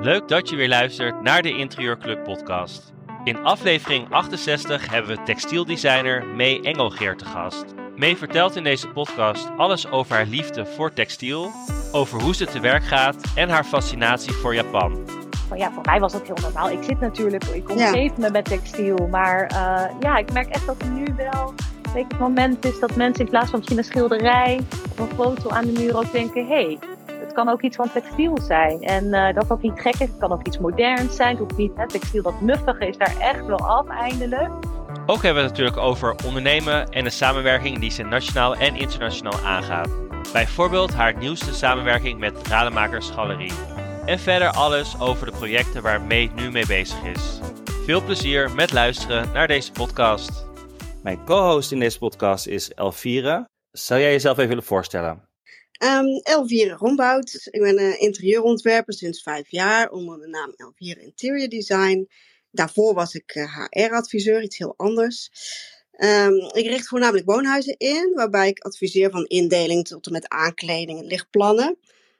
Leuk dat je weer luistert naar de Interieurclub podcast. In aflevering 68 hebben we textieldesigner May Engelgeer te gast. May vertelt in deze podcast alles over haar liefde voor textiel, over hoe ze te werk gaat en haar fascinatie voor Japan. ja, voor mij was dat heel normaal. Ik zit natuurlijk, ik omgeef me met textiel, maar uh, ja, ik merk echt dat er nu wel het moment is dat mensen in plaats van misschien een schilderij of een foto aan de muur ook denken, hé, hey, het kan ook iets van textiel zijn. En uh, dat ook niet gek is, het kan ook iets moderns zijn. Het niet, hè, textiel dat muffige is daar echt wel af eindelijk. Ook hebben we het natuurlijk over ondernemen en de samenwerking die ze nationaal en internationaal aangaat. Bijvoorbeeld haar nieuwste samenwerking met Rademakers Galerie. En verder alles over de projecten waar May nu mee bezig is. Veel plezier met luisteren naar deze podcast. Mijn co-host in deze podcast is Elvira. Zou jij jezelf even willen voorstellen? Um, Elvire Rombout. Ik ben uh, interieurontwerper sinds vijf jaar onder de naam Elvire Interior Design. Daarvoor was ik HR-adviseur, iets heel anders. Um, ik richt voornamelijk woonhuizen in, waarbij ik adviseer van indeling tot en met aankleding en lichtplannen.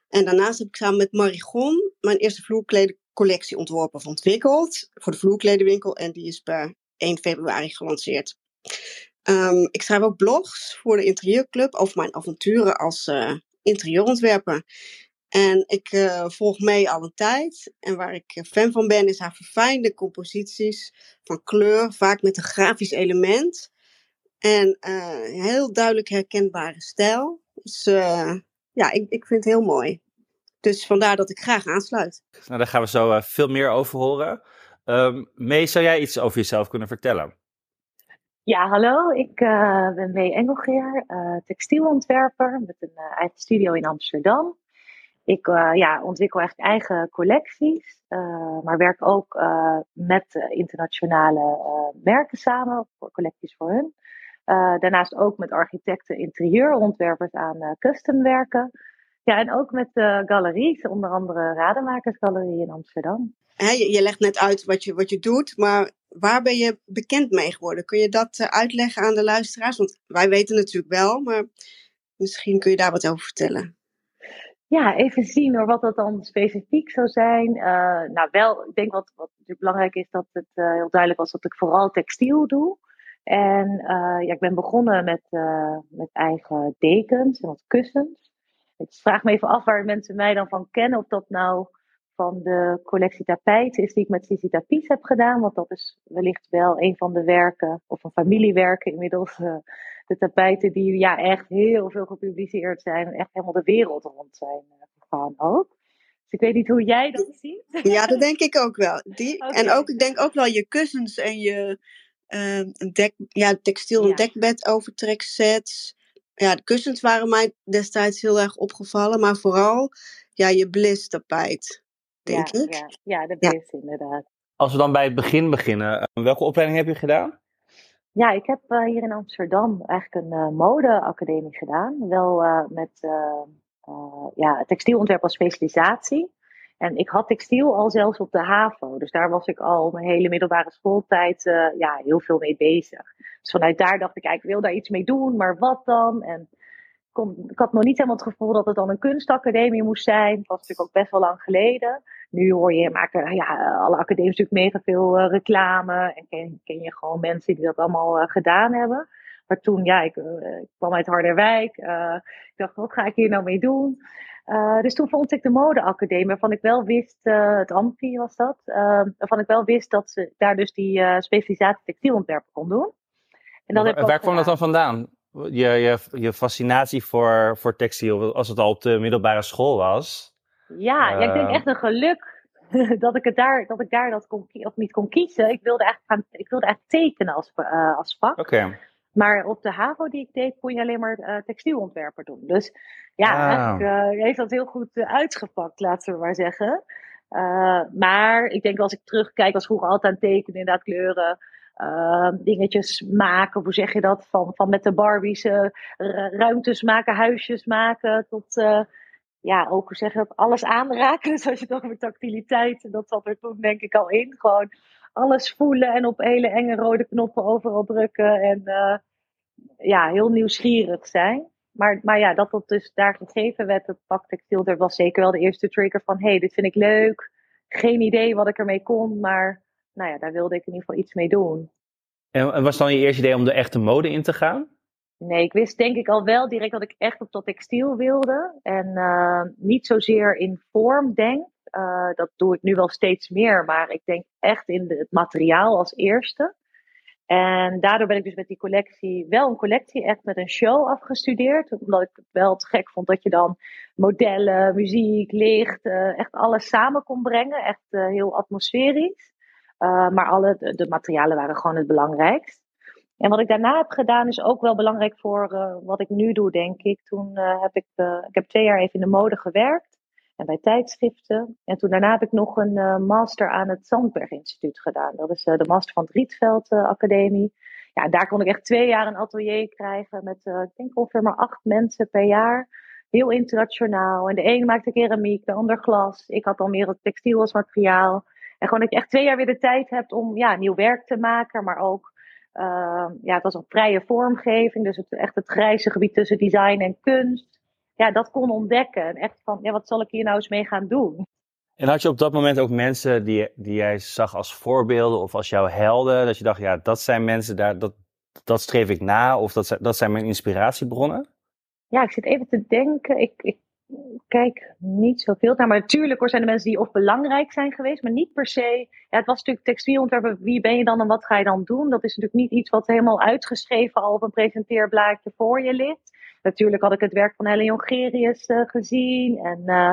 En daarnaast heb ik samen met Marigon mijn eerste vloerkledencollectie ontworpen of ontwikkeld voor de vloerkledenwinkel. En die is per 1 februari gelanceerd. Um, ik schrijf ook blogs voor de Interieurclub over mijn avonturen als uh, interieurontwerper. En ik uh, volg mee al een tijd. En waar ik fan van ben, is haar verfijnde composities van kleur, vaak met een grafisch element. En heel duidelijk herkenbare stijl. Dus ja, ik, ik vind het heel mooi. Dus vandaar dat ik graag aansluit. Nou, daar gaan we zo veel meer over horen. Um, Mee, zou jij iets over jezelf kunnen vertellen? Ja, hallo. Ik uh, ben May Engelgeer, uh, textielontwerper met een uh, eigen studio in Amsterdam. Ik ja, ontwikkel echt eigen collecties, maar werk ook met internationale merken samen, voor collecties voor hun. daarnaast ook met architecten, interieurontwerpers aan customwerken. Ja, en ook met galeries, onder andere Rademakersgalerie in Amsterdam. je, je legt net uit wat je, wat je doet, maar waar ben je bekend mee geworden? Kun je dat uh, uitleggen aan de luisteraars? Want wij weten natuurlijk wel, maar misschien kun je daar wat over vertellen. Ja, even zien hoor, wat dat dan specifiek zou zijn. Uh, nou, wel, ik denk wat, wat natuurlijk belangrijk is, dat het uh, heel duidelijk was dat ik vooral textiel doe. En ja, ik ben begonnen met, met eigen dekens en wat kussens. Ik vraag me even af waar mensen mij dan van kennen, of dat nou van de collectie tapijten is die ik met Sisi Tapies heb gedaan. Want dat is wellicht wel een van de werken, of een familiewerken inmiddels. Uh, de tapijten die ja, echt heel veel gepubliceerd zijn. Echt helemaal de wereld rond zijn uh, gegaan ook. Dus ik weet niet hoe jij dat ziet. Ja, dat denk ik ook wel. Die, okay. En ook, ik denk ook wel je kussens en je uh, dek, ja, textiel- en ja. dekbed overtreksets. Ja, de kussens waren mij destijds heel erg opgevallen. Maar vooral ja, je bliss tapijt denk ja, ik. Ja, ja de best ja. inderdaad. Als we dan bij het begin beginnen, eh, welke opleiding heb je gedaan? Ja, ik heb uh, hier in Amsterdam eigenlijk een uh, modeacademie gedaan. Wel uh, met ja, textielontwerp als specialisatie. En ik had textiel al zelfs op de HAVO. Dus daar was ik al mijn hele middelbare schooltijd ja, heel veel mee bezig. Dus vanuit daar dacht ik, ik wil daar iets mee doen, maar wat dan? En kon, ik had nog niet helemaal het gevoel dat het dan een kunstacademie moest zijn. Dat was natuurlijk ook best wel lang geleden. Nu hoor je, maken ja, alle academies natuurlijk mega veel uh, reclame. En ken, ken, je gewoon mensen die dat allemaal uh, gedaan hebben. Maar toen, ja, ik, uh, ik kwam uit Harderwijk. ik dacht, wat ga ik hier nou mee doen? dus toen vond ik de modeacademie, waarvan ik wel wist, het Amfi was dat, waarvan ik wel wist dat ze daar dus die specialisatie textielontwerpen kon doen. En dat waar, waar kwam dat dan vandaan? je, je, je fascinatie voor, voor textiel, als het al op de middelbare school was? Ja, uh, ja ik denk echt een geluk dat ik, het daar, dat ik daar dat kon, of niet kon kiezen. Ik wilde eigenlijk, gaan, ik wilde eigenlijk tekenen als, uh, als vak. Okay. Maar op de HAVO die ik deed, kon je alleen maar uh, textielontwerper doen. Dus ja, Ah. eigenlijk heeft dat heel goed uitgepakt, laten we maar zeggen. maar ik denk als ik terugkijk, was vroeger altijd aan tekenen, inderdaad kleuren. Uh, dingetjes maken, hoe zeg je dat? Van, van met de Barbies uh, ruimtes maken, huisjes maken, tot uh, ja, ook hoe zeg je dat? Alles aanraken. Dus als je het over tactiliteit, dat zat er toen denk ik al in. Gewoon alles voelen en op hele enge rode knoppen overal drukken en ja, heel nieuwsgierig zijn. maar, maar ja, dat dat dus daar gegeven werd, het pak textiel, dat was zeker wel de eerste trigger van, hé, hey, dit vind ik leuk. Geen idee wat ik ermee kon, maar nou ja, daar wilde ik in ieder geval iets mee doen. En was dan je eerste idee om de echte mode in te gaan? Nee, ik wist denk ik al wel direct dat ik echt op dat textiel wilde. En uh, niet zozeer in vorm denk. Uh, dat doe ik nu wel steeds meer. Maar ik denk echt in het materiaal als eerste. En daardoor ben ik dus met die collectie, wel een collectie, echt met een show afgestudeerd. Omdat ik het wel te gek vond dat je dan modellen, muziek, licht, uh, echt alles samen kon brengen. Echt heel atmosferisch. maar alle de, de materialen waren gewoon het belangrijkst. En wat ik daarna heb gedaan is ook wel belangrijk voor uh, wat ik nu doe, denk ik. Toen uh, heb ik, uh, ik heb twee jaar even in de mode gewerkt en bij tijdschriften. En toen daarna heb ik nog een master aan het Zandberg Instituut gedaan. Dat is de master van het Rietveld Academie. Ja, daar kon ik echt twee jaar een atelier krijgen met, ik denk ongeveer maar acht mensen per jaar. Heel internationaal. En de een maakte keramiek, de ander glas. Ik had dan meer het textiel als materiaal. En gewoon dat je echt twee jaar weer de tijd hebt om ja, nieuw werk te maken, maar ook uh, ja, het was een vrije vormgeving, dus het, echt het grijze gebied tussen design en kunst. Ja, dat kon ontdekken. En echt van, ja, wat zal ik hier nou eens mee gaan doen? En had je op dat moment ook mensen die, die jij zag als voorbeelden of als jouw helden? Dat je dacht, ja, dat zijn mensen, daar, dat, dat streef ik na of dat zijn, dat zijn mijn inspiratiebronnen? Ja, ik zit even te denken. Ik, ik kijk niet zoveel naar. Maar natuurlijk hoor, zijn er mensen die of belangrijk zijn geweest, maar niet per se. Ja, het was natuurlijk textielontwerper. Wie ben je dan en wat ga je dan doen? Dat is natuurlijk niet iets wat helemaal uitgeschreven al op een presenteerblaadje voor je ligt. Natuurlijk had ik het werk van Helen Jongerius uh, gezien. En uh,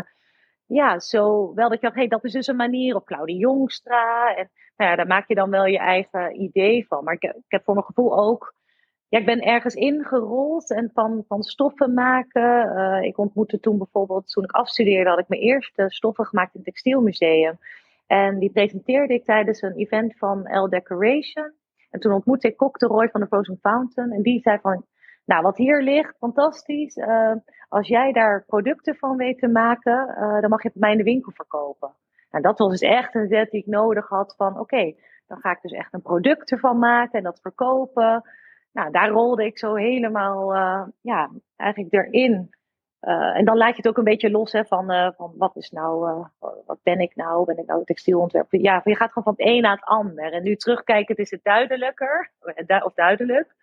ja, zo wel dat je dacht, hey, dat is dus een manier. Of Claudie Jongstra. En nou ja, daar maak je dan wel je eigen idee van. Maar ik, ik heb voor mijn gevoel ook ja, ik ben ergens ingerold en van, van stoffen maken. Uh, ik ontmoette toen bijvoorbeeld, toen ik afstudeerde, had ik mijn eerste stoffen gemaakt in het Textielmuseum. En die presenteerde ik tijdens een event van L Decoration. En toen ontmoette ik Kok de Roy van de Frozen Fountain. En die zei van, nou wat hier ligt, fantastisch. Uh, als jij daar producten van weet te maken, uh, dan mag je het bij mij in de winkel verkopen. En dat was dus echt een zet die ik nodig had van, oké, dan ga ik dus echt een product ervan maken en dat verkopen nou, daar rolde ik zo helemaal, uh, ja, eigenlijk erin. Uh, en dan laat je het ook een beetje los hè, van, uh, van wat is nou, wat ben ik nou? Ben ik nou textielontwerper? Ja, je gaat gewoon van het een naar het ander. En nu terugkijkend is het duidelijker, of duidelijk.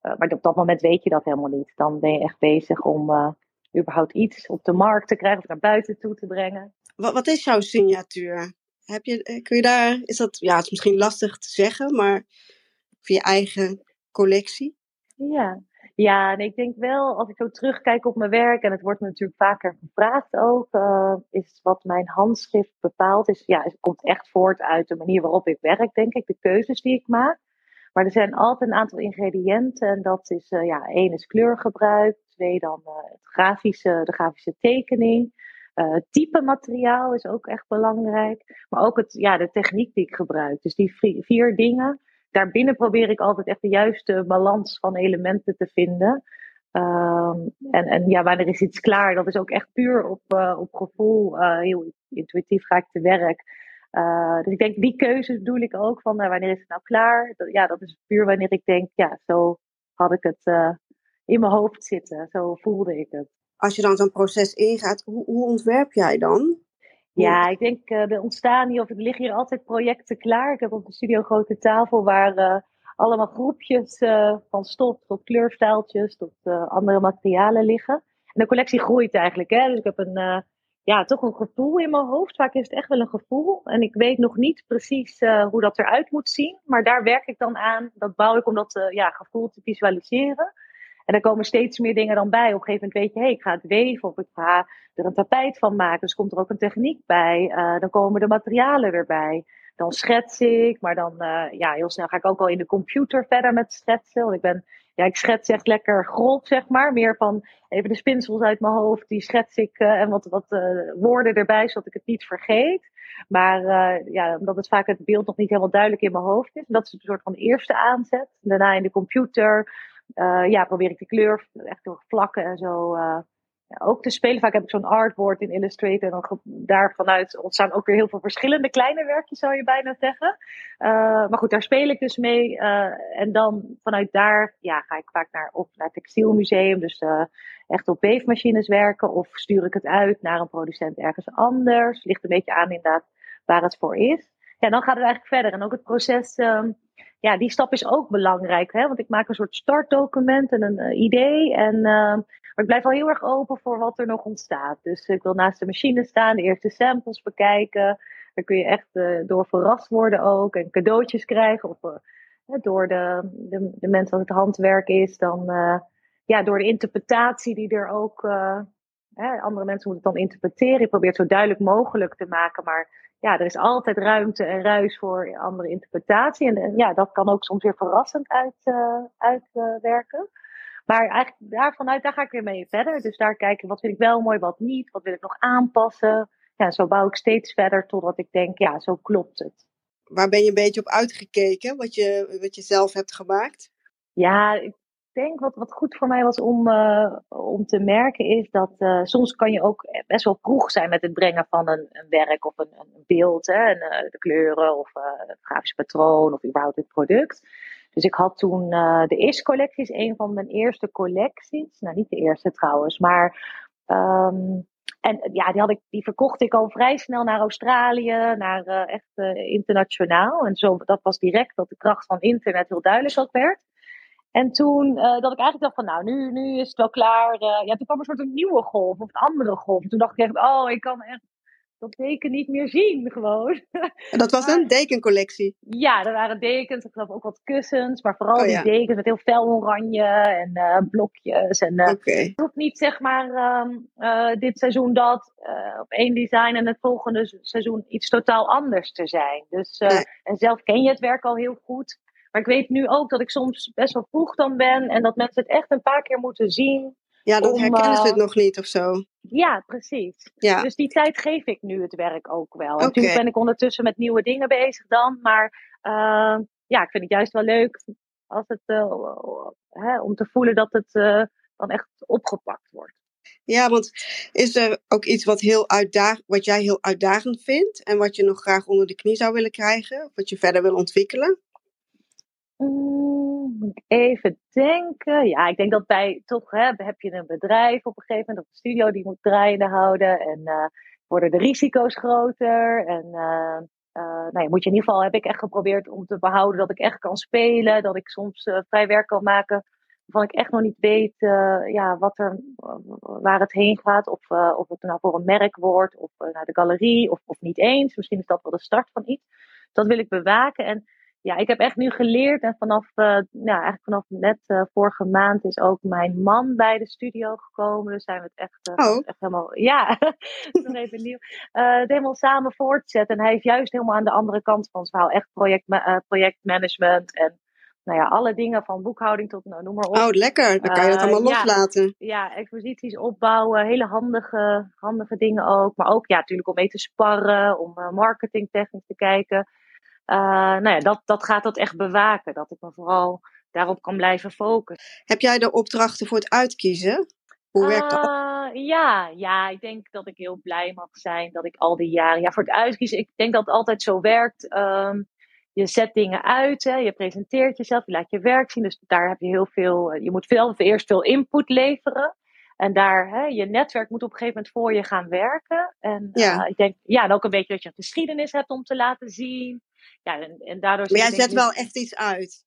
maar op dat moment weet je dat helemaal niet. Dan ben je echt bezig om überhaupt iets op de markt te krijgen of naar buiten toe te brengen. Wat, wat is jouw signatuur? Heb je, kun je daar, is dat, ja, het is misschien lastig te zeggen, maar voor je eigen collectie? Ja, ja, en ik denk wel, als ik zo terugkijk op mijn werk, en het wordt me natuurlijk vaker gevraagd ook, uh, is wat mijn handschrift bepaalt, is, ja, het komt echt voort uit de manier waarop ik werk, denk ik, de keuzes die ik maak. Maar er zijn altijd een aantal ingrediënten, en dat is, uh, ja, één is kleurgebruik, twee dan uh, het grafische, de grafische tekening. het type materiaal is ook echt belangrijk, maar ook het, ja, de techniek die ik gebruik. Dus die vier dingen, daarbinnen probeer ik altijd echt de juiste balans van elementen te vinden. Um, en, en ja, wanneer is iets klaar? Dat is ook echt puur op, uh, op gevoel. Uh, heel intuïtief ga ik te werk. Uh, dus ik denk, die keuzes bedoel ik ook van wanneer is het nou klaar? Dat, ja, dat is puur wanneer ik denk, ja, zo had ik het in mijn hoofd zitten. Zo voelde ik het. Als je dan zo'n proces ingaat, hoe, hoe ontwerp jij dan? Ja, ik denk, uh, er ontstaan hier, of er liggen hier altijd projecten klaar. Ik heb op de studio een grote tafel waar uh, allemaal groepjes uh, van stof tot kleurstijltjes tot andere materialen liggen. En de collectie groeit eigenlijk. Hè? Dus ik heb een, ja, toch een gevoel in mijn hoofd. Vaak is het echt wel een gevoel. En ik weet nog niet precies hoe dat eruit moet zien. Maar daar werk ik dan aan. Dat bouw ik om dat ja, gevoel te visualiseren. En er komen steeds meer dingen dan bij. Op een gegeven moment weet je, hé, hey, ik ga het weven of ik ga er een tapijt van maken. Dus komt er ook een techniek bij. Uh, dan komen de materialen erbij. Dan schets ik, maar dan, uh, ja, heel snel ga ik ook al in de computer verder met schetsen. Want ik ben, ja, ik schets echt lekker grof, zeg maar. Meer van even de spinsels uit mijn hoofd, die schets ik uh, en wat, wat woorden erbij, zodat ik het niet vergeet. Maar ja, omdat het vaak het beeld nog niet helemaal duidelijk in mijn hoofd is. Dat is een soort van eerste aanzet. Daarna in de computer uh, ja, probeer ik de kleur echt door vlakken en zo uh, ook te spelen. Vaak heb ik zo'n artboard in Illustrator en dan daar vanuit ontstaan ook weer heel veel verschillende kleine werkjes, zou je bijna zeggen. Uh, maar goed, daar speel ik dus mee. en dan vanuit daar ja, ga ik vaak naar, of naar het textielmuseum. Dus echt op beefmachines werken of stuur ik het uit naar een producent ergens anders? Ligt een beetje aan inderdaad waar het voor is. Ja, dan gaat het eigenlijk verder. En ook het proces, ehm, ja, die stap is ook belangrijk. Hè? Want ik maak een soort startdocument en een uh, idee. En, uh, maar ik blijf wel heel erg open voor wat er nog ontstaat. Dus ik wil naast de machine staan, de eerste samples bekijken. Daar kun je echt uh, door verrast worden ook. En cadeautjes krijgen. Of uh, door de, de, de mensen dat het handwerk is. Dan ja, door de interpretatie die er ook. Hè, andere mensen moeten het dan interpreteren. Je probeert het zo duidelijk mogelijk te maken. Maar ja, er is altijd ruimte en ruis voor andere interpretatie. En, en ja, dat kan ook soms weer verrassend uitwerken. Uit, maar eigenlijk daarvanuit, daar ga ik weer mee verder. Dus daar kijken, wat vind ik wel mooi, wat niet. Wat wil ik nog aanpassen ja, zo bouw ik steeds verder totdat ik denk, ja, zo klopt het. Waar ben je een beetje op uitgekeken, wat je, wat je zelf hebt gemaakt? Ja, ik denk wat, wat goed voor mij was om, uh, om te merken is dat uh, soms kan je ook best wel vroeg zijn met het brengen van een, een werk of een, een beeld. Hè, en, uh, de kleuren of het grafische patroon of überhaupt het product. Dus ik had toen de eerste collectie, is een van mijn eerste collecties. Nou, niet de eerste trouwens, maar um, en ja, die, had ik, die verkocht ik al vrij snel naar Australië, naar echt internationaal. En zo, dat was direct dat de kracht van internet heel duidelijk ook werd. En toen uh, dat ik eigenlijk dacht van, nou, nu, nu is het wel klaar. ja, toen kwam een soort een nieuwe golf of een andere golf. En toen dacht ik echt, oh, ik kan echt dat deken niet meer zien, gewoon. En dat was een dekencollectie? Ja, er waren dekens, ik geloof ook wat kussens, maar vooral oh, ja. die dekens met heel fel oranje en uh, blokjes. En okay. het hoeft niet zeg maar um, uh, dit seizoen dat op één design en het volgende seizoen iets totaal anders te zijn. Dus, nee. En zelf ken je het werk al heel goed. Maar ik weet nu ook dat ik soms best wel vroeg dan ben en dat mensen het echt een paar keer moeten zien. Ja, dan om, herkennen ze het nog niet of zo. Ja, precies. Ja. Dus die tijd geef ik nu het werk ook wel. Oké. Natuurlijk ben ik ondertussen met nieuwe dingen bezig dan. Maar uh, ja, ik vind het juist wel leuk als het, uh, hè, om te voelen dat het uh, dan echt opgepakt wordt. Ja, want is er ook iets wat, heel uitdag wat jij heel uitdagend vindt en wat je nog graag onder de knie zou willen krijgen? Of wat je verder wil ontwikkelen? Mm, even denken. Ja, ik denk dat bij toch hè, heb je een bedrijf op een gegeven moment, of een studio die moet draaiende houden. En uh, worden de risico's groter. En uh, uh, nou ja, moet je in ieder geval, heb ik echt geprobeerd om te behouden dat ik echt kan spelen. Dat ik soms vrij werk kan maken waarvan ik echt nog niet weet ja, wat er, waar het heen gaat. Of, of het nou voor een merk wordt, of naar de galerie, of, of niet eens. Misschien is dat wel de start van iets. Dat wil ik bewaken. En ja, ik heb echt nu geleerd en vanaf, uh, nou, eigenlijk vanaf net uh, vorige maand is ook mijn man bij de studio gekomen. Dus zijn we het echt, uh, oh. echt helemaal, ja, nog even nieuw, het helemaal samen voortzetten. En hij is juist helemaal aan de andere kant van het verhaal. Echt project, projectmanagement en nou ja, alle dingen van boekhouding tot, nou, noem maar op. Oh, lekker. Dan kan je het allemaal loslaten. Ja, ja, exposities opbouwen, hele handige, handige dingen ook. Maar ook, ja, natuurlijk om mee te sparren, om marketingtechnisch te kijken. Uh, nou ja, dat, dat gaat dat echt bewaken. Dat ik me vooral daarop kan blijven focussen. Heb jij de opdrachten voor het uitkiezen? Hoe werkt dat? Uh, ja, ja, ik denk dat ik heel blij mag zijn dat ik al die jaren. Ja, voor het uitkiezen, ik denk dat het altijd zo werkt. Um, je zet dingen uit, hè, je presenteert jezelf, je laat je werk zien. Dus daar heb je heel veel. Je moet veel, eerst veel input leveren. En daar, hè, je netwerk moet op een gegeven moment voor je gaan werken. En ja. uh, ik denk, ja, en ook een beetje dat je een geschiedenis hebt om te laten zien. Ja, en, en daardoor maar jij zet wel echt iets uit.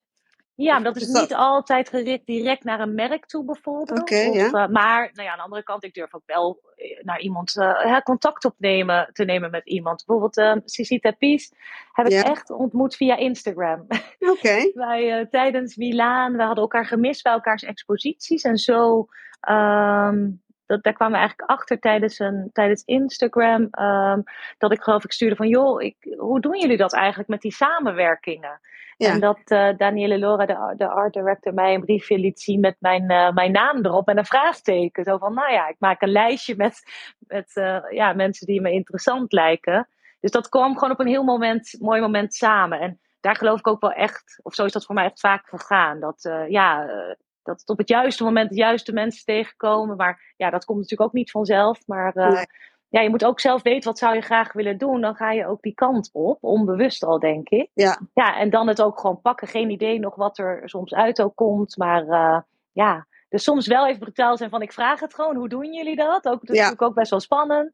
Ja, maar dat is niet altijd gericht direct naar een merk toe, bijvoorbeeld. Of, ja. eh, maar nou ja, aan de andere kant, ik durf ook wel eh, naar iemand eh, contact opnemen te nemen met iemand. Bijvoorbeeld uh, Cici Tapies heb ik echt ontmoet via Instagram. Oké. Wij, tijdens Milaan, we hadden elkaar gemist bij elkaars exposities. En zo, ehm, dat, daar kwamen we eigenlijk achter tijdens, een, tijdens Instagram. ehm, dat ik geloof, ik stuurde van, joh, ik, hoe doen jullie dat eigenlijk met die samenwerkingen? Ja. En dat eh Daniele Lora, de, de art director, mij een briefje liet zien met mijn, eh, mijn naam erop en een vraagteken. Zo van, nou ja, ik maak een lijstje met, met eh, ja, mensen die me interessant lijken. Dus dat kwam gewoon op een heel moment, mooi moment samen. En daar geloof ik ook wel echt, of zo is dat voor mij echt vaak gegaan. Dat, eh, ja, eh, dat het op het juiste moment de juiste mensen tegenkomen. Maar ja, dat komt natuurlijk ook niet vanzelf. Maar eh, Nee. ja, je moet ook zelf weten wat zou je graag willen doen. Dan ga je ook die kant op, onbewust al, denk ik. Ja. Ja, en dan het ook gewoon pakken. Geen idee nog wat er soms uit ook komt. Maar eh, ja, dus soms wel even brutaal zijn van ik vraag het gewoon, hoe doen jullie dat? Ook, dat is Ja. natuurlijk ook best wel spannend.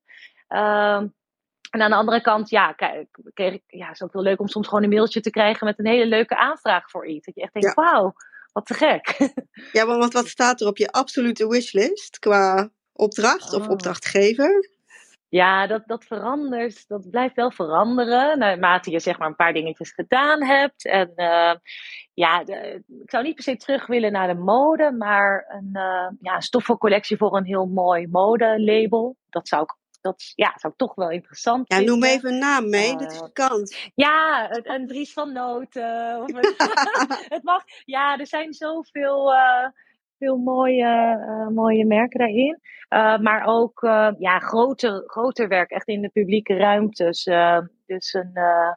Ehm, en aan de andere kant, ja, kijk, kreeg ik, ja, het is ook heel leuk om soms gewoon een mailtje te krijgen met een hele leuke aanvraag voor iets. Dat je echt denkt, wauw, wat te gek. Ja, maar want wat staat er op je absolute wishlist qua opdracht of Oh. opdrachtgever? Ja, dat, dat verandert. Dat blijft wel veranderen. Naarmate je zeg maar een paar dingetjes gedaan hebt. En eh, ja, de- ik zou niet per se terug willen naar de mode. Maar een, eh, ja, stoffencollectie voor een heel mooi modelabel. Dat zou ik, dat, ja, zou ik toch wel interessant Ja, vinden. noem even een naam mee, dit is Eh, de kans. Ja, een, een Dries van Noten. Of een- het mag. Ja, er zijn zoveel eh, veel mooie, eh, mooie merken daarin. Eh, maar ook eh, ja, groter, groter werk, echt in de publieke ruimtes. Eh, dus een, eh,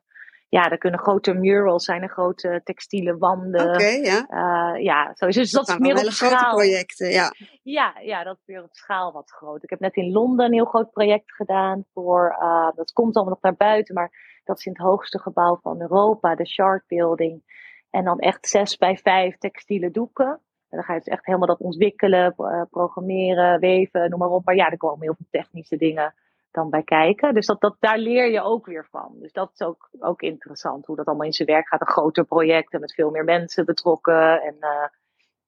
ja, er kunnen grote murals zijn, er grote textiele wanden. Oké, ja. Eh, ja, sowieso. Dus dat is meer op hele grote schaal. projecten, ja. Ja, ja, dat is weer op schaal wat groot. Ik heb net in Londen een heel groot project gedaan voor, eh, dat komt allemaal nog naar buiten, maar dat is in het hoogste gebouw van Europa, de Shard Building. En dan echt zes bij vijf textiele doeken. En dan ga je dus echt helemaal dat ontwikkelen, eh, programmeren, weven, noem maar op. Maar ja, er komen heel veel technische dingen dan bij kijken. Dus dat, dat, daar leer je ook weer van. Dus dat is ook, ook interessant, hoe dat allemaal in zijn werk gaat. Een groter project en met veel meer mensen betrokken. En eh,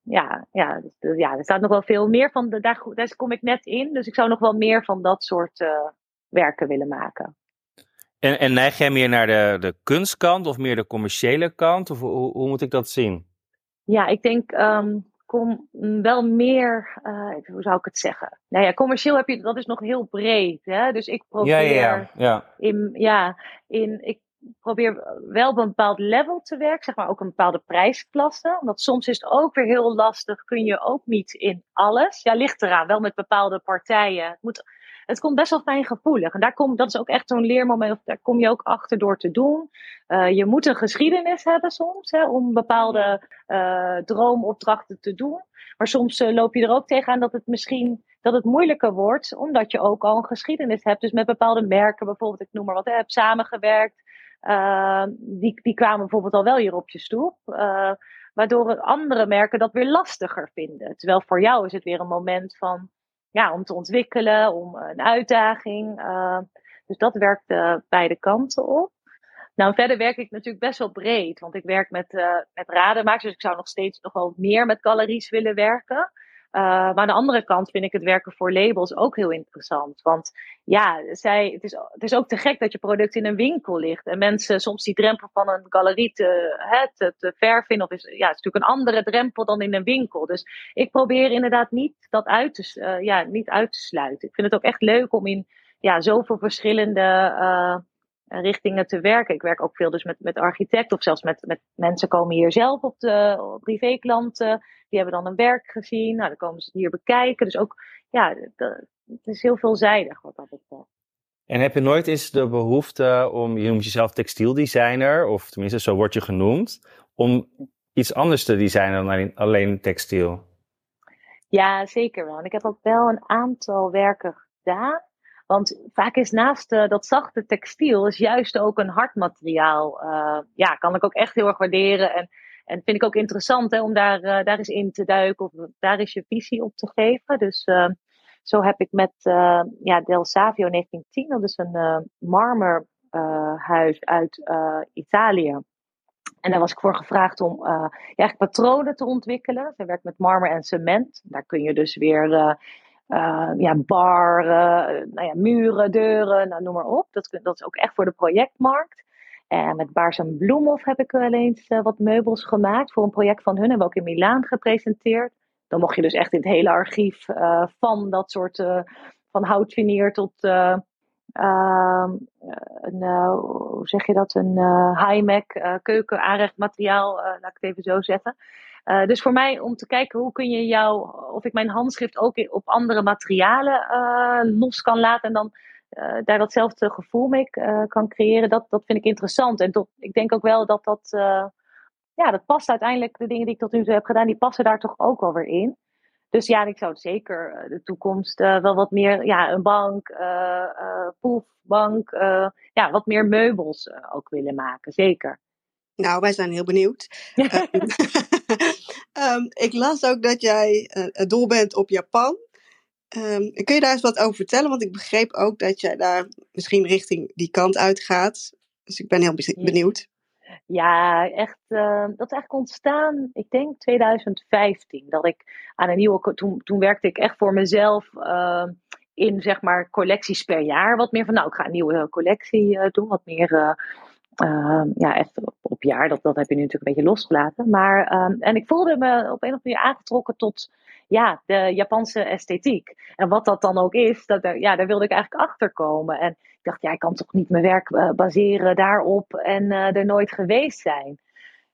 ja, ja, dus, dus ja, er staat nog wel veel meer van. De, daar, daar kom ik net in. Dus ik zou nog wel meer van dat soort eh, werken willen maken. En, en neig jij meer naar de, de kunstkant of meer de commerciële kant? Of hoe, hoe moet ik dat zien? Ja, ik denk ehm, kom wel meer, eh, hoe zou ik het zeggen? Nou ja, commercieel heb je, dat is nog heel breed. Hè? Dus ik probeer Ja, ja, ja. ja. in, ja, in, ik probeer wel op een bepaald level te werken, zeg maar ook een bepaalde prijsklasse. Want soms is het ook weer heel lastig, kun je ook niet in alles. Ja, ligt eraan, wel met bepaalde partijen. Het, moet, het komt best wel fijn gevoelig. En daar kom, dat is ook echt zo'n leermoment, daar kom je ook achter door te doen. Uh, je moet een geschiedenis hebben soms, hè, om bepaalde uh, droomopdrachten te doen. Maar soms uh, loop je er ook tegenaan dat het misschien dat het moeilijker wordt, omdat je ook al een geschiedenis hebt. Dus met bepaalde merken, bijvoorbeeld, ik noem maar wat, hè, heb samengewerkt. Die, die kwamen bijvoorbeeld al wel hier op je stoep. Waardoor andere merken dat weer lastiger vinden. Terwijl voor jou is het weer een moment van, ja, om te ontwikkelen, om een uitdaging. Uh, dus dat werkt beide kanten op. Nou, verder werk ik natuurlijk best wel breed, want ik werk met, uh, met dus ik zou nog steeds nog wel meer met galeries willen werken. Uh, maar aan de andere kant vind ik het werken voor labels ook heel interessant. Want ja, zij, het, is, het is ook te gek dat je product in een winkel ligt. En mensen soms die drempel van een galerie te, hè, te, te ver vinden. Of is, ja, het is natuurlijk een andere drempel dan in een winkel. Dus ik probeer inderdaad niet dat uit te, uh, ja, niet uit te sluiten. Ik vind het ook echt leuk om in ja, zoveel verschillende uh, richtingen te werken. Ik werk ook veel dus met, met architecten of zelfs met, met mensen komen hier zelf op de op privéklanten. Die hebben dan een werk gezien. Nou, dan komen ze het hier bekijken. Dus ook, ja, het is heel veelzijdig wat dat betreft. En heb je nooit eens de behoefte om, je noemt jezelf textieldesigner, of tenminste zo word je genoemd, om iets anders te designen dan alleen, alleen textiel? Ja, zeker wel. En ik heb ook wel een aantal werken gedaan. Want vaak is naast uh, dat zachte textiel is juist ook een hard materiaal. Uh, ja, kan ik ook echt heel erg waarderen. En, en vind ik ook interessant hè, om daar, uh, daar eens in te duiken of daar eens je visie op te geven. Dus zo heb ik met ja, Del Savio 1910, dat is een marmerhuis uit Italië. En daar was ik voor gevraagd om ja, eigenlijk patronen te ontwikkelen. Zij werkt met marmer en cement. Daar kun je dus weer uh, ja, bar, uh, nou ja, muren, deuren, nou, noem maar op. Dat, dat is ook echt voor de projectmarkt. En met Baars en Bloemhof heb ik wel eens uh, wat meubels gemaakt voor een project van hun. Hebben we ook in Milaan gepresenteerd. Dan mocht je dus echt in het hele archief van dat soort, van houtvinier tot een, hoe zeg je dat, een high-mac keuken aanrechtmateriaal, laat ik het even zo zeggen. Dus voor mij om te kijken hoe kun je jou, of ik mijn handschrift ook op andere materialen los kan laten en dan daar datzelfde gevoel mee kan creëren, dat, dat vind ik interessant. En ik denk ook wel dat dat, ja, dat past uiteindelijk, de dingen die ik tot nu toe heb gedaan, die passen daar toch ook wel weer in. Dus ja, ik zou zeker de toekomst wel wat meer, ja, een bank, proefbank, ja, wat meer meubels ook willen maken, zeker. Nou, wij zijn heel benieuwd. Ehm, ehm, ik las ook dat jij uh, dol bent op Japan. Um, kun je daar eens wat over vertellen? Want ik begreep ook dat jij daar misschien richting die kant uitgaat. Dus ik ben heel benieuwd. Ja, echt. Uh, dat is eigenlijk ontstaan, ik denk 2015. Dat ik aan een nieuwe. Toen, toen werkte ik echt voor mezelf. Uh, in zeg maar collecties per jaar. Wat meer van, nou, ik ga een nieuwe collectie uh, doen. Wat meer, ja, echt op, op, jaar. Dat, dat heb je nu natuurlijk een beetje losgelaten. Maar, en ik voelde me op een of andere manier aangetrokken tot ja, de Japanse esthetiek. En wat dat dan ook is, dat er, ja, daar wilde ik eigenlijk achter komen. En ik dacht, ja, ik kan toch niet mijn werk uh, baseren daarop en uh, er nooit geweest zijn.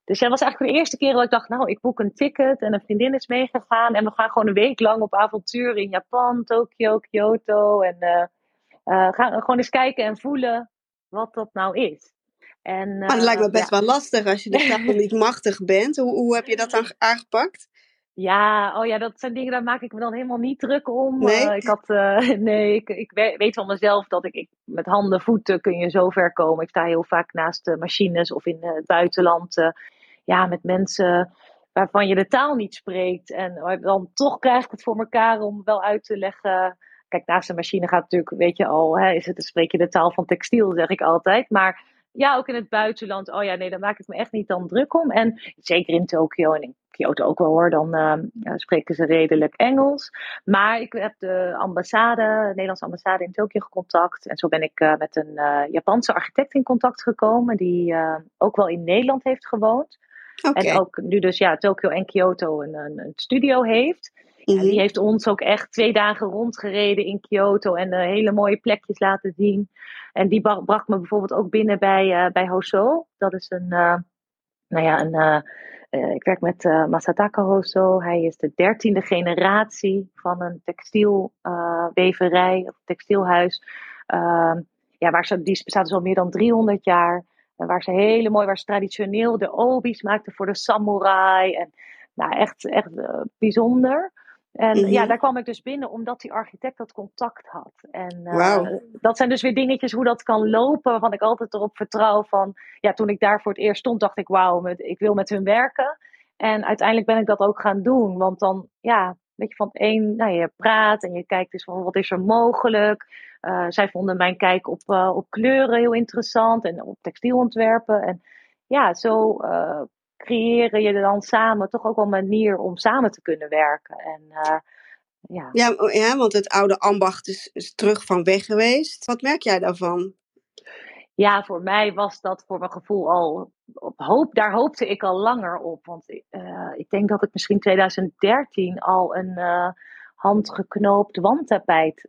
Dus dat was eigenlijk de eerste keer dat ik dacht, nou, ik boek een ticket en een vriendin is meegegaan. En we gaan gewoon een week lang op avontuur in Japan, Tokio, Kyoto. En uh, gaan gewoon eens kijken en voelen wat dat nou is. En, maar het lijkt me best wel lastig als je de taal niet machtig bent. Hoe, hoe heb je dat dan aangepakt? Ja, oh ja, dat zijn dingen, daar maak ik me dan helemaal niet druk om. Nee, uh, ik, had, uh, nee ik, ik weet van mezelf dat ik, ik, met handen, voeten kun je zo ver komen. Ik sta heel vaak naast de machines of in het buitenland. Uh, ja, met mensen waarvan je de taal niet spreekt. En dan toch krijg ik het voor elkaar om wel uit te leggen. Kijk, naast de machine gaat natuurlijk, weet je al, hè, is het, spreek je de taal van textiel, zeg ik altijd. Maar ja, ook in het buitenland. Oh ja, nee, daar maak ik me echt niet dan druk om. En zeker in Tokio en in Kyoto ook wel hoor, dan uh, spreken ze redelijk Engels. Maar ik heb de ambassade, de Nederlandse ambassade in Tokio gecontact. En zo ben ik uh, met een uh, Japanse architect in contact gekomen, die ook wel in Nederland heeft gewoond. Okay. En ook nu dus ja, Tokio en Kyoto een, een, een studio heeft. Mm -hmm. die heeft ons ook echt twee dagen rondgereden in Kyoto en hele mooie plekjes laten zien. En die bracht me bijvoorbeeld ook binnen bij, bij Hoso. Dat is een, nou ja, een uh, ik werk met uh, Masataka Hoso. Hij is de dertiende generatie van een textielweverij uh, of textielhuis. Ehm, ja, waar ze, die bestaat dus al meer dan 300 jaar. En waar ze hele mooi, waar ze traditioneel de obi's maakten voor de samurai. En nou, echt, echt bijzonder. En ja, daar kwam ik dus binnen omdat die architect dat contact had. En uh, wow. dat zijn dus weer dingetjes hoe dat kan lopen, waarvan ik altijd erop vertrouw van, ja, toen ik daar voor het eerst stond, dacht ik, wauw, ik wil met hun werken. En uiteindelijk ben ik dat ook gaan doen, want dan, ja, weet je, van het een, nou, je praat en je kijkt dus van, wat is er mogelijk? Uh, zij vonden mijn kijk op, uh, op kleuren heel interessant en op textielontwerpen. En ja, zo creëren je dan samen toch ook wel een manier om samen te kunnen werken. En, uh, ja. Ja, ja, want het oude ambacht is, is, terug van weg geweest. Wat merk jij daarvan? Ja, voor mij was dat voor mijn gevoel al op hoop. Daar hoopte ik al langer op. Want uh, ik denk dat ik misschien 2013 al een uh, handgeknoopt wandtapijt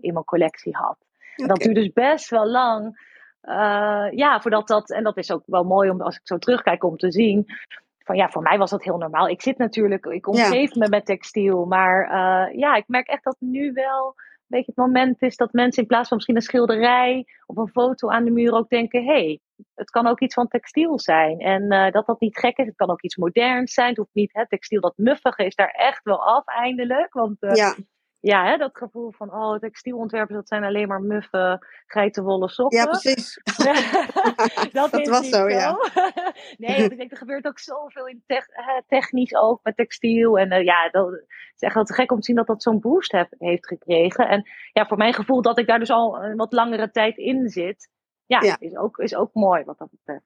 in mijn collectie had. Okay. Dat duurde dus best wel lang uh, ja, voordat dat, en dat is ook wel mooi om als ik zo terugkijk om te zien. Van ja, voor mij was dat heel normaal. Ik zit natuurlijk, ik omgeef ja. me met textiel. Maar uh, ja, ik merk echt dat nu wel een beetje het moment is dat mensen in plaats van misschien een schilderij of een foto aan de muur ook denken: hé, hey, het kan ook iets van textiel zijn. En uh, dat dat niet gek is, het kan ook iets moderns zijn. Het hoeft niet, hè, textiel dat muffige is daar echt wel af eindelijk. Want uh, ja ja, hè, dat gevoel van, oh, textielontwerpers, dat zijn alleen maar muffe, geitenwolle sokken. Ja, precies. dat, dat was zo, ja. nee, ik denk, er gebeurt ook zoveel in te technisch ook met textiel. En uh, ja, dat is echt wel te gek om te zien dat dat zo'n boost heb, heeft gekregen. En ja, voor mijn gevoel dat ik daar dus al een wat langere tijd in zit, ja, ja. Is, ook, is ook mooi wat dat betreft.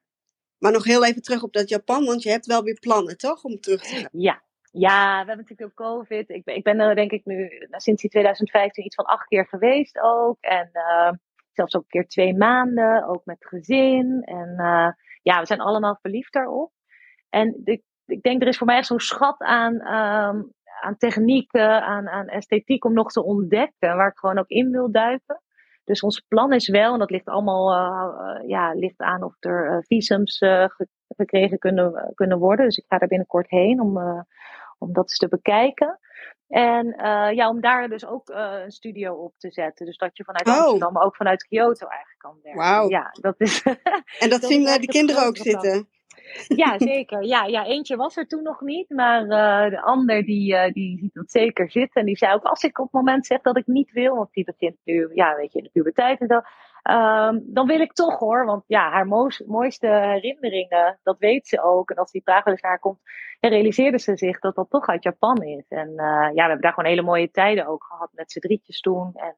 Maar nog heel even terug op dat Japan, want je hebt wel weer plannen, toch? Om terug te gaan. Ja, ja, we hebben natuurlijk ook COVID. Ik ben, ik ben er denk ik nu sinds die 2015 iets van acht keer geweest ook. En uh, zelfs ook een keer twee maanden, ook met gezin. En uh, ja, we zijn allemaal verliefd daarop. En ik, ik denk, er is voor mij echt zo'n schat aan, um, aan technieken, aan, aan esthetiek om nog te ontdekken. Waar ik gewoon ook in wil duiken. Dus ons plan is wel, en dat ligt allemaal uh, ja, ligt aan of er visums gekregen kunnen, kunnen worden. Dus ik ga er binnenkort heen om, uh, om dat eens te bekijken. En uh, ja, om daar dus ook uh, een studio op te zetten. Dus dat je vanuit oh. Amsterdam, maar ook vanuit Kyoto eigenlijk kan werken. Wauw. Ja, dat is. en dat, dat zien de kinderen ook zitten? Ja, zeker. Ja, ja, eentje was er toen nog niet, maar uh, de ander die, uh, die ziet dat zeker zitten. En die zei ook, als ik op het moment zeg dat ik niet wil, want die begint nu, ja, weet je, in de puberteit en zo, um, dan wil ik toch hoor. Want ja, haar mooiste herinneringen, dat weet ze ook. En als die vraag eens naar komt, realiseerde ze zich dat dat toch uit Japan is. En uh, ja, we hebben daar gewoon hele mooie tijden ook gehad met z'n drietjes toen. En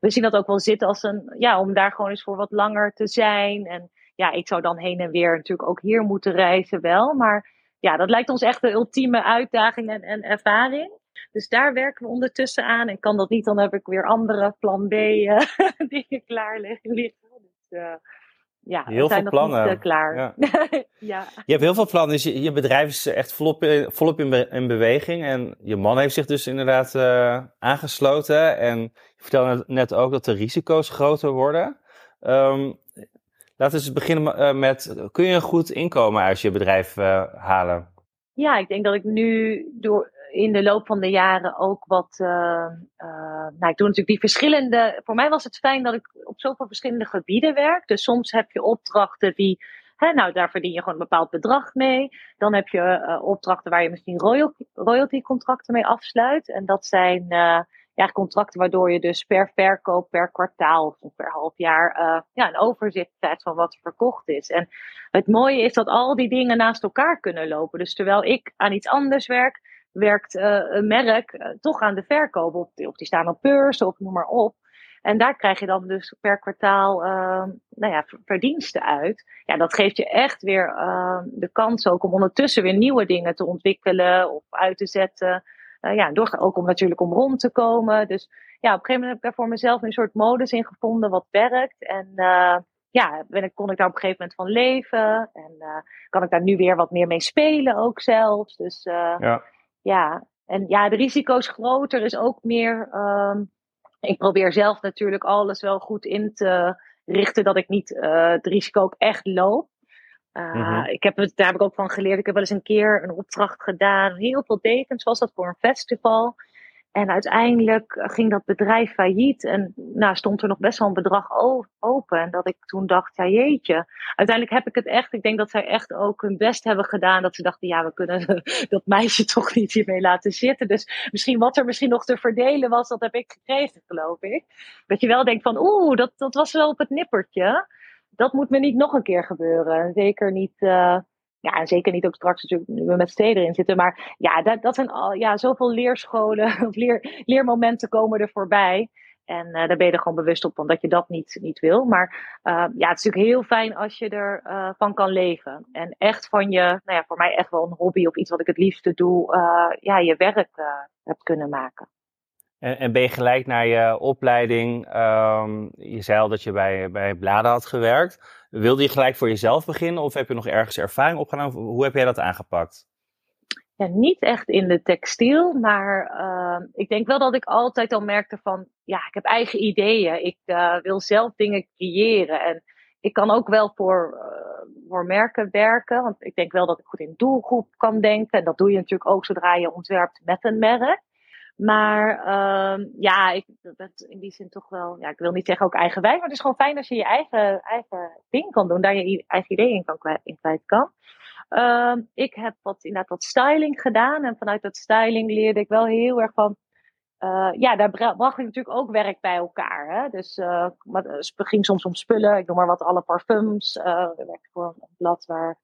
we zien dat ook wel zitten als een, ja, om daar gewoon eens voor wat langer te zijn. En ja, ik zou dan heen en weer natuurlijk ook hier moeten reizen wel. Maar ja, dat lijkt ons echt de ultieme uitdaging en, en ervaring. Dus daar werken we ondertussen aan. En kan dat niet, dan heb ik weer andere plan B uh, dingen klaar liggen. Dus, uh, ja, heel veel plannen. Niet, uh, klaar. Ja. ja. Je hebt heel veel plannen. Dus je, je bedrijf is echt volop, in, volop in, be in, beweging. En je man heeft zich dus inderdaad aangesloten. En je vertelde net ook dat de risico's groter worden. Um, Laten we eens beginnen met, kun je een goed inkomen uit je bedrijf uh, halen? Ja, ik denk dat ik nu door in de loop van de jaren ook wat, uh, nou ik doe natuurlijk die verschillende, voor mij was het fijn dat ik op zoveel verschillende gebieden werk. Dus soms heb je opdrachten die, hè, nou daar verdien je gewoon een bepaald bedrag mee. Dan heb je opdrachten waar je misschien royalty, contracten mee afsluit. En dat zijn ja, contracten waardoor je dus per verkoop, per kwartaal of per half jaar ja, een overzicht krijgt van wat er verkocht is. En het mooie is dat al die dingen naast elkaar kunnen lopen. Dus terwijl ik aan iets anders werk, werkt uh, een merk uh, toch aan de verkoop. Of, die staan op beurs of noem maar op. En daar krijg je dan dus per kwartaal uh, nou ja, verdiensten uit. Ja, dat geeft je echt weer de kans ook om ondertussen weer nieuwe dingen te ontwikkelen of uit te zetten. Ja, door, ook om natuurlijk om rond te komen. Dus ja, op een gegeven moment heb ik daar voor mezelf een soort modus in gevonden wat werkt. En ja, ben ik, kon ik daar op een gegeven moment van leven. En kan ik daar nu weer wat meer mee spelen ook zelfs. Dus ja. Ja. En ja, de risico's groter is ook meer. Um, ik probeer zelf natuurlijk alles wel goed in te richten dat ik niet het risico ook echt loop. Uh, mm-hmm. ik heb het, daar heb ik ook van geleerd. Ik heb wel eens een keer een opdracht gedaan. Heel veel dekens was dat voor een festival. En uiteindelijk ging dat bedrijf failliet. En nou stond er nog best wel een bedrag open. En dat ik toen dacht, ja jeetje. Uiteindelijk heb ik het echt. Ik denk dat zij echt ook hun best hebben gedaan. Dat ze dachten, ja we kunnen dat meisje toch niet hiermee laten zitten. Dus misschien wat er misschien nog te verdelen was, dat heb ik gekregen geloof ik. Dat je wel denkt van, oeh, dat, dat was wel op het nippertje dat moet me niet nog een keer gebeuren. Zeker niet, uh, ja, zeker niet ook straks natuurlijk nu we met steden in zitten. Maar ja, dat, dat zijn al, ja, zoveel leerscholen of leer, leermomenten komen er voorbij. En uh, daar ben je er gewoon bewust op, omdat je dat niet, niet wil. Maar uh, ja, het is natuurlijk heel fijn als je er uh, van kan leven. En echt van je, nou ja, voor mij echt wel een hobby of iets wat ik het liefste doe, ja, je werk hebt kunnen maken. En, en, ben je gelijk naar je opleiding, um, je zei al dat je bij, bij Bladen had gewerkt. Wilde je gelijk voor jezelf beginnen of heb je nog ergens ervaring opgedaan? Hoe heb jij dat aangepakt? Ja, niet echt in de textiel, maar uh, ik denk wel dat ik altijd al merkte van, ja, ik heb eigen ideeën. Ik uh, wil zelf dingen creëren en ik kan ook wel voor, uh, voor merken werken, want ik denk wel dat ik goed in doelgroep kan denken. En dat doe je natuurlijk ook zodra je ontwerpt met een merk. Maar uh, ja, ik ben in die zin toch wel, ja, ik wil niet zeggen ook eigenwijs, maar het is gewoon fijn als je je eigen, eigen ding kan doen, daar je eigen ideeën in, kan, in kwijt kan. Uh, ik heb wat, inderdaad wat styling gedaan en vanuit dat styling leerde ik wel heel erg van, uh, ja, daar bracht ik natuurlijk ook werk bij elkaar. Hè? Dus uh, het ging soms om spullen, ik noem maar wat, alle parfums. Ik werkte voor een blad waar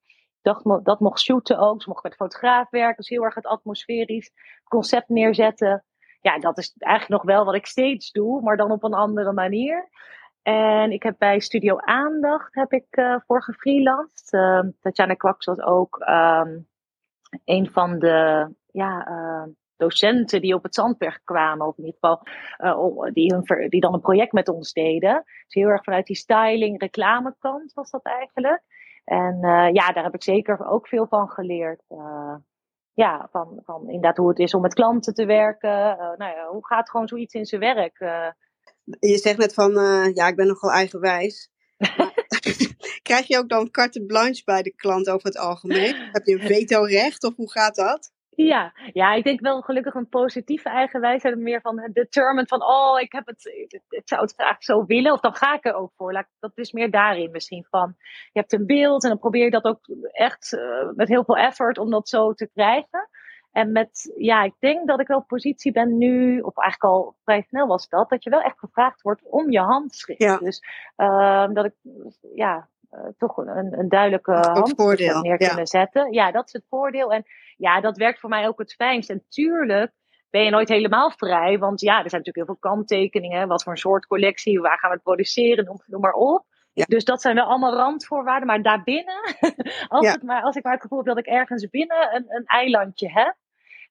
dacht, dat mocht shooten ook. Ze mocht met fotograaf werken. Dus heel erg het atmosferisch concept neerzetten. Ja, dat is eigenlijk nog wel wat ik steeds doe, maar dan op een andere manier. En ik heb bij Studio Aandacht heb ik uh, voor gefreelanced. Uh, Tatjana Kwaks was ook um, een van de ja, uh, docenten die op het Zandberg kwamen. Of in ieder geval die, hun, die dan een project met ons deden. Dus heel erg vanuit die styling, reclamekant was dat eigenlijk. En uh, ja, daar heb ik zeker ook veel van geleerd. Uh, ja, van, van inderdaad hoe het is om met klanten te werken. Uh, nou ja, hoe gaat gewoon zoiets in zijn werk? Je zegt net van, ja, ik ben nogal eigenwijs. Krijg je ook dan carte blanche bij de klant over het algemeen? Heb je een veto-recht of hoe gaat dat? Ja, ja, ik denk wel gelukkig een positieve eigenwijsheid. Meer van determined van, oh, ik heb het, ik zou het graag zo willen. Of dan ga ik er ook voor. Dat is meer daarin misschien van, je hebt een beeld en dan probeer je dat ook echt uh, met heel veel effort om dat zo te krijgen. En met, ja, ik denk dat ik wel op positie ben nu, of eigenlijk al vrij snel was dat, dat je wel echt gevraagd wordt om je handschrift. Ja. Dus uh, dat ik, ja, toch een, een duidelijke handschrift neer ja. kunnen zetten. Ja, dat is het voordeel. En ja, dat werkt voor mij ook het fijnst. En tuurlijk ben je nooit helemaal vrij. Want ja, er zijn natuurlijk heel veel kanttekeningen. Wat voor een soort collectie, waar gaan we het produceren, noem, noem maar op. Ja. Dus dat zijn wel allemaal randvoorwaarden. Maar daarbinnen, als, Ja. het maar, als ik maar het gevoel heb dat ik ergens binnen een, een eilandje heb.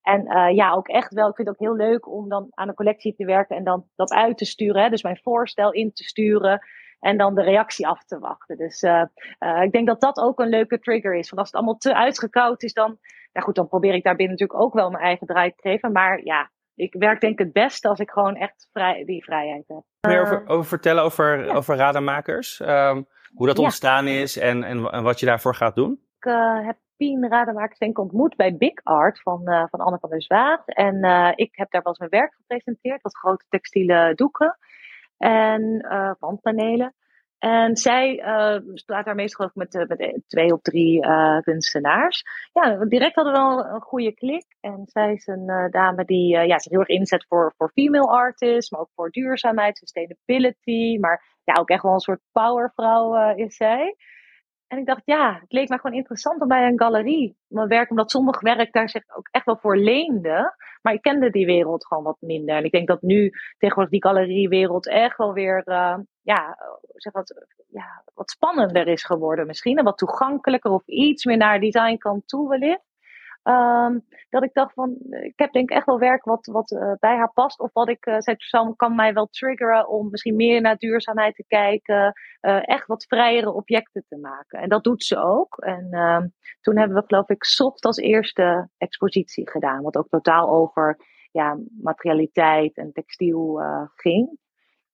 En uh, ja, ook echt wel, ik vind het ook heel leuk om dan aan een collectie te werken en dan dat uit te sturen. Hè? Dus mijn voorstel in te sturen en dan de reactie af te wachten. Dus uh, uh, ik denk dat dat ook een leuke trigger is. Want als het allemaal te uitgekoud is, dan, ja goed, dan probeer ik daarbinnen natuurlijk ook wel mijn eigen draai te geven. Maar ja, ik werk denk ik het beste als ik gewoon echt vrij, die vrijheid heb. Meer over, over vertellen over, ja. over Rademakers? Um, hoe dat Ja. ontstaan is en, en, en wat je daarvoor gaat doen? Ik uh, heb Pien Rademakers denk ik ontmoet bij Big Art van, uh, van Anne van der Zwaag. En uh, ik heb daar wel eens mijn werk gepresenteerd, wat grote textiele doeken en uh, wandpanelen. En zij uh, staat daar meestal met, uh, met twee of drie kunstenaars. Ja, direct hadden we wel een goede klik. En zij is een dame die ja, zich heel erg inzet voor, voor female artists, maar ook voor duurzaamheid, sustainability. Maar ja, ook echt wel een soort powervrouw is zij. En ik dacht, ja, het leek me gewoon interessant om bij een galerie mijn werk, omdat sommig werk daar zich ook echt wel voor leende. Maar ik kende die wereld gewoon wat minder. En ik denk dat nu tegenwoordig die galeriewereld echt wel weer, uh, ja, zeg wat, ja, wat spannender is geworden misschien. En wat toegankelijker of iets meer naar designkant toe wellicht. Um, dat ik dacht van, ik heb denk ik echt wel werk wat, wat uh, bij haar past. Of wat ik, uh, zij kan mij wel triggeren om misschien meer naar duurzaamheid te kijken. Uh, echt wat vrijere objecten te maken. En dat doet ze ook. En uh, toen hebben we geloof ik Soft als eerste expositie gedaan. Wat ook totaal over ja, materialiteit en textiel ging.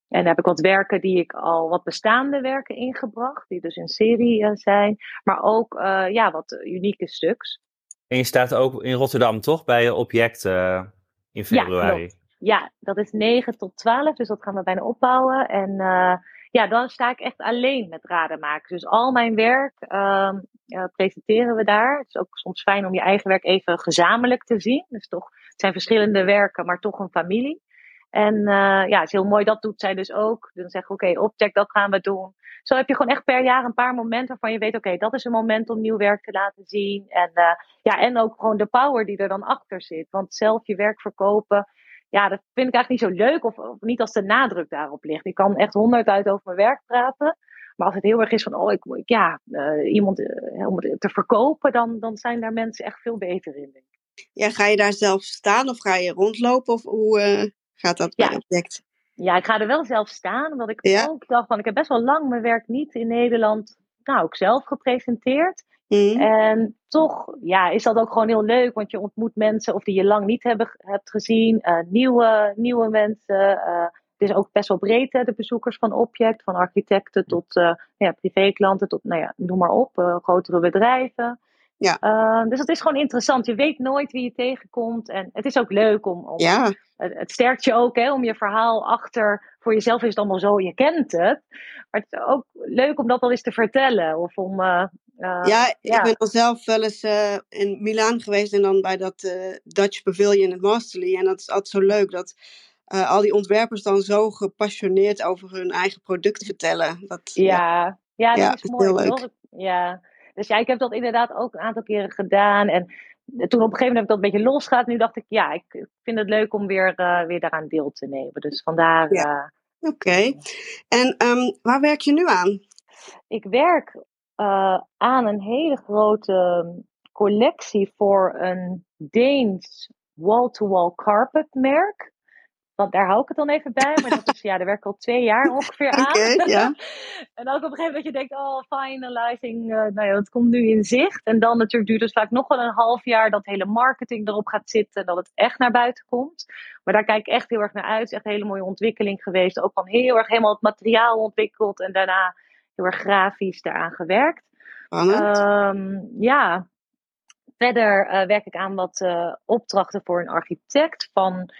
En daar heb ik wat werken die ik al wat bestaande werken ingebracht. Die dus in serie zijn. Maar ook ja, wat unieke stuks. En je staat ook in Rotterdam, toch? Bij je object uh, in februari. Ja, ja, dat is 9 tot 12, dus dat gaan we bijna opbouwen. En uh, ja, dan sta ik echt alleen met raden maken. Dus al mijn werk uh, uh, presenteren we daar. Het is ook soms fijn om je eigen werk even gezamenlijk te zien. Dus toch, het zijn verschillende werken, maar toch een familie. En ja, het is heel mooi, dat doet zij dus ook. Dan zeggen we, oké, okay, object, dat gaan we doen. Zo heb je gewoon echt per jaar een paar momenten waarvan je weet, oké, okay, dat is een moment om nieuw werk te laten zien. En, uh, ja, en ook gewoon de power die er dan achter zit. Want zelf je werk verkopen, ja, dat vind ik eigenlijk niet zo leuk. Of, of niet als de nadruk daarop ligt. Ik kan echt honderd uit over mijn werk praten. Maar als het heel erg is van, oh, ik, ik ja, uh, iemand uh, om te verkopen, dan, dan zijn daar mensen echt veel beter in, denk ik. Ja, ga je daar zelf staan of ga je rondlopen? Of hoe gaat dat bij ja. het object? Ja, ik ga er wel zelf staan, omdat ik ja. ook dacht van, ik heb best wel lang mijn werk niet in Nederland, nou, ook zelf gepresenteerd. Mm. En toch, ja, is dat ook gewoon heel leuk, want je ontmoet mensen of die je lang niet hebben, hebt gezien, uh, nieuwe, nieuwe mensen. Uh, het is ook best wel breed, hè, de bezoekers van Object, van architecten tot uh, ja, privéklanten, tot, nou ja, noem maar op, grotere bedrijven. Ja. Uh, dus het is gewoon interessant. Je weet nooit wie je tegenkomt. En het is ook leuk om. om ja. het, het, sterkt je ook hè, om je verhaal achter. Voor jezelf is het allemaal zo, je kent het. Maar het is ook leuk om dat al eens te vertellen. Of om. Uh, uh, ja, ik ben al zelf wel eens uh, in Milaan geweest en dan bij dat uh, Dutch Pavilion in Masterly. En dat is altijd zo leuk dat al die ontwerpers dan zo gepassioneerd over hun eigen product vertellen. Dat, ja, ja, ja, dat is mooi. Heel leuk. Ja. Dus ja, ik heb dat inderdaad ook een aantal keren gedaan. En toen op een gegeven moment heb ik dat een beetje losgehad. Nu dacht ik, ja, ik vind het leuk om weer, uh, weer daaraan deel te nemen. Dus vandaar. Ja. Uh, Oké. Okay. En um, waar werk je nu aan? Ik werk uh, aan een hele grote collectie voor een Deens wall-to-wall carpet merk. Want daar hou ik het dan even bij. Maar dat is, ja, daar werk ik al twee jaar ongeveer aan. Okay, en ook op een gegeven moment dat je denkt, oh, finalizing, uh, nou ja, het komt nu in zicht. En dan natuurlijk duurt het vaak nog wel een half jaar dat hele marketing erop gaat zitten. Dat het echt naar buiten komt. Maar daar kijk ik echt heel erg naar uit. Het is echt een hele mooie ontwikkeling geweest. Ook van heel erg helemaal het materiaal ontwikkeld. En daarna heel erg grafisch daaraan gewerkt. Um, ja, verder werk ik aan wat opdrachten voor een architect. Van,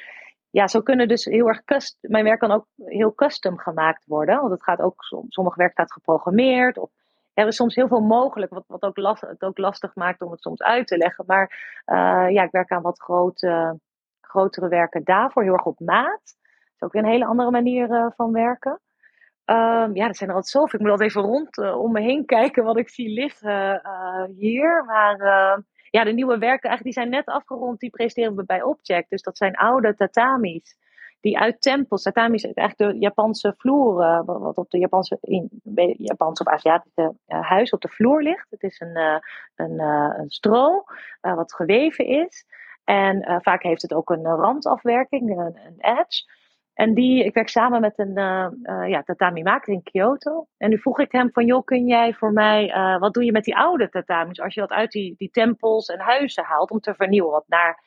ja, zo kunnen dus heel erg custom, mijn werk kan ook heel custom gemaakt worden. Want het gaat ook, sommige werk staat geprogrammeerd. Of er is soms heel veel mogelijk, wat, wat ook last, het ook lastig maakt om het soms uit te leggen. Maar ja, ik werk aan wat grote, grotere werken daarvoor, heel erg op maat. Dat is ook een hele andere manier van werken. Um, ja, er zijn er altijd zoveel. Ik moet altijd even rond uh, om me heen kijken wat ik zie liggen hier. Maar ja, de nieuwe werken, eigenlijk, die zijn net afgerond. Die presenteren we bij Object. Dus dat zijn oude tatamis. Die uit tempels, tatamis, eigenlijk de Japanse vloer, wat op de Japanse, in, Japanse of Aziatische huis op de vloer ligt. Het is een, een, een stro wat geweven is. En vaak heeft het ook een randafwerking, een, een edge. En die, ik werk samen met een uh, ja, tatami-maker in Kyoto. En nu vroeg ik hem van, joh, kun jij voor mij, uh, wat doe je met die oude tatamis als je dat uit die, die tempels en huizen haalt om te vernieuwen? Want na,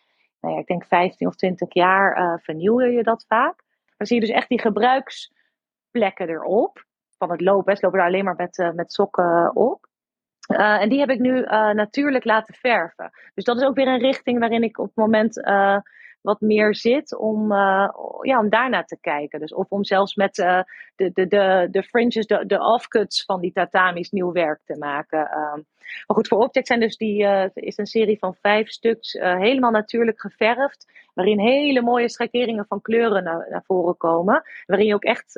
nou ja, ik denk 15 of 20 jaar vernieuw je dat vaak. Dan zie je dus echt die gebruiksplekken erop. Van het lopen, ze lopen er alleen maar met, met sokken op. en die heb ik nu natuurlijk laten verven. Dus dat is ook weer een richting waarin ik op het moment wat meer zit om, uh, ja, om daarna te kijken. Dus of om zelfs met uh, de, de, de, de fringes, de, de offcuts van die tatamis nieuw werk te maken. Um, maar goed, voor Object zijn dus die, uh, is een serie van vijf stuks helemaal natuurlijk geverfd. Waarin hele mooie schakeringen van kleuren naar, naar voren komen. Waarin je ook echt,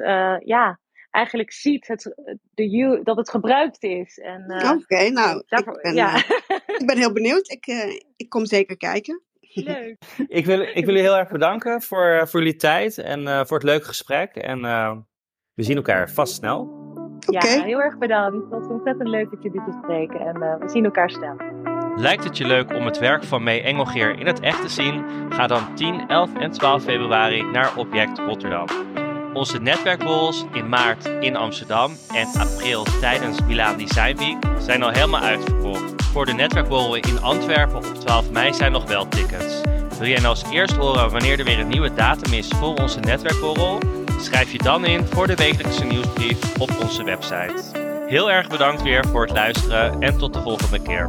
ja, eigenlijk ziet het, de, dat het gebruikt is. Oké, okay, nou, daarvoor, ik, ben, ja. ik ben heel benieuwd. Ik, ik kom zeker kijken. Leuk. ik, wil, ik wil jullie heel erg bedanken voor, voor jullie tijd en uh, voor het leuke gesprek. En uh, we zien elkaar vast snel. Ja, heel erg bedankt. Het was ontzettend leuk dat jullie te spreken en uh, we zien elkaar snel. Lijkt het je leuk om het werk van May Engelgeer in het echt te zien? Ga dan 10, 11 en 12 februari naar Object Rotterdam. Onze netwerkborrels in maart in Amsterdam en april tijdens Milaan Design Week zijn al helemaal uitverkocht. Voor de netwerkborrel in Antwerpen op 12 mei zijn nog wel tickets. Wil jij nou als eerst horen wanneer er weer een nieuwe datum is voor onze netwerkborrel? Schrijf je dan in voor de wekelijkse nieuwsbrief op onze website. Heel erg bedankt weer voor het luisteren en tot de volgende keer.